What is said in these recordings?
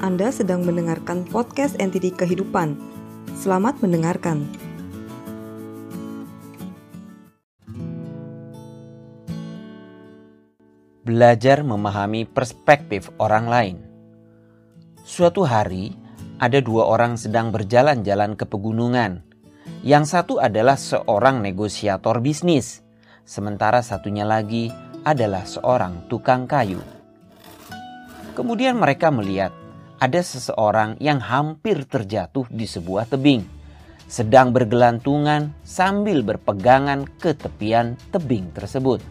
Anda sedang mendengarkan podcast NTD Kehidupan. Selamat mendengarkan. Belajar memahami perspektif orang lain. Suatu hari, ada dua orang sedang berjalan-jalan ke pegunungan. Yang satu adalah seorang negosiator bisnis, sementara satunya lagi adalah seorang tukang kayu. Kemudian mereka melihat ada seseorang yang hampir terjatuh di sebuah tebing, sedang bergelantungan sambil berpegangan ke tepian tebing tersebut.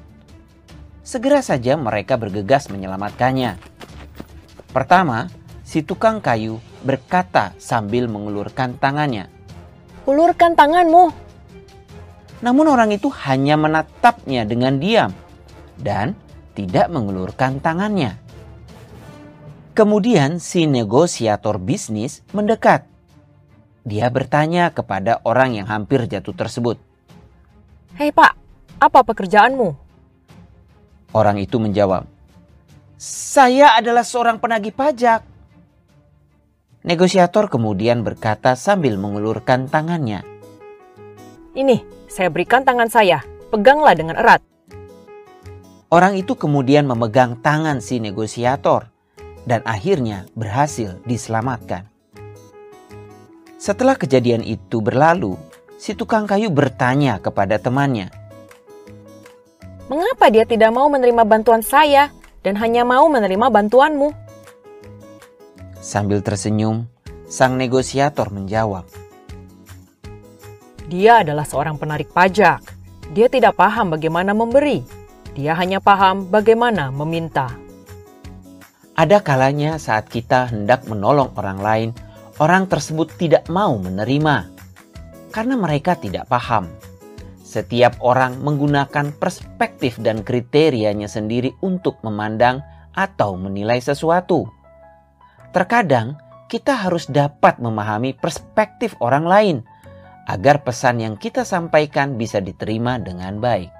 Segera saja mereka bergegas menyelamatkannya. Pertama, si tukang kayu berkata sambil mengulurkan tangannya, "Ulurkan tanganmu." Namun orang itu hanya menatapnya dengan diam dan tidak mengulurkan tangannya. Kemudian si negosiator bisnis mendekat. Dia bertanya kepada orang yang hampir jatuh tersebut. Hei pak, apa pekerjaanmu? Orang itu menjawab, Saya adalah seorang penagih pajak. Negosiator kemudian berkata sambil mengulurkan tangannya. Ini, saya berikan tangan saya. Peganglah dengan erat. Orang itu kemudian memegang tangan si negosiator dan akhirnya berhasil diselamatkan. Setelah kejadian itu berlalu, si tukang kayu bertanya kepada temannya, "Mengapa dia tidak mau menerima bantuan saya dan hanya mau menerima bantuanmu?" Sambil tersenyum, sang negosiator menjawab, "Dia adalah seorang penarik pajak. Dia tidak paham bagaimana memberi. Dia hanya paham bagaimana meminta." Ada kalanya saat kita hendak menolong orang lain, orang tersebut tidak mau menerima karena mereka tidak paham. Setiap orang menggunakan perspektif dan kriterianya sendiri untuk memandang atau menilai sesuatu. Terkadang kita harus dapat memahami perspektif orang lain agar pesan yang kita sampaikan bisa diterima dengan baik.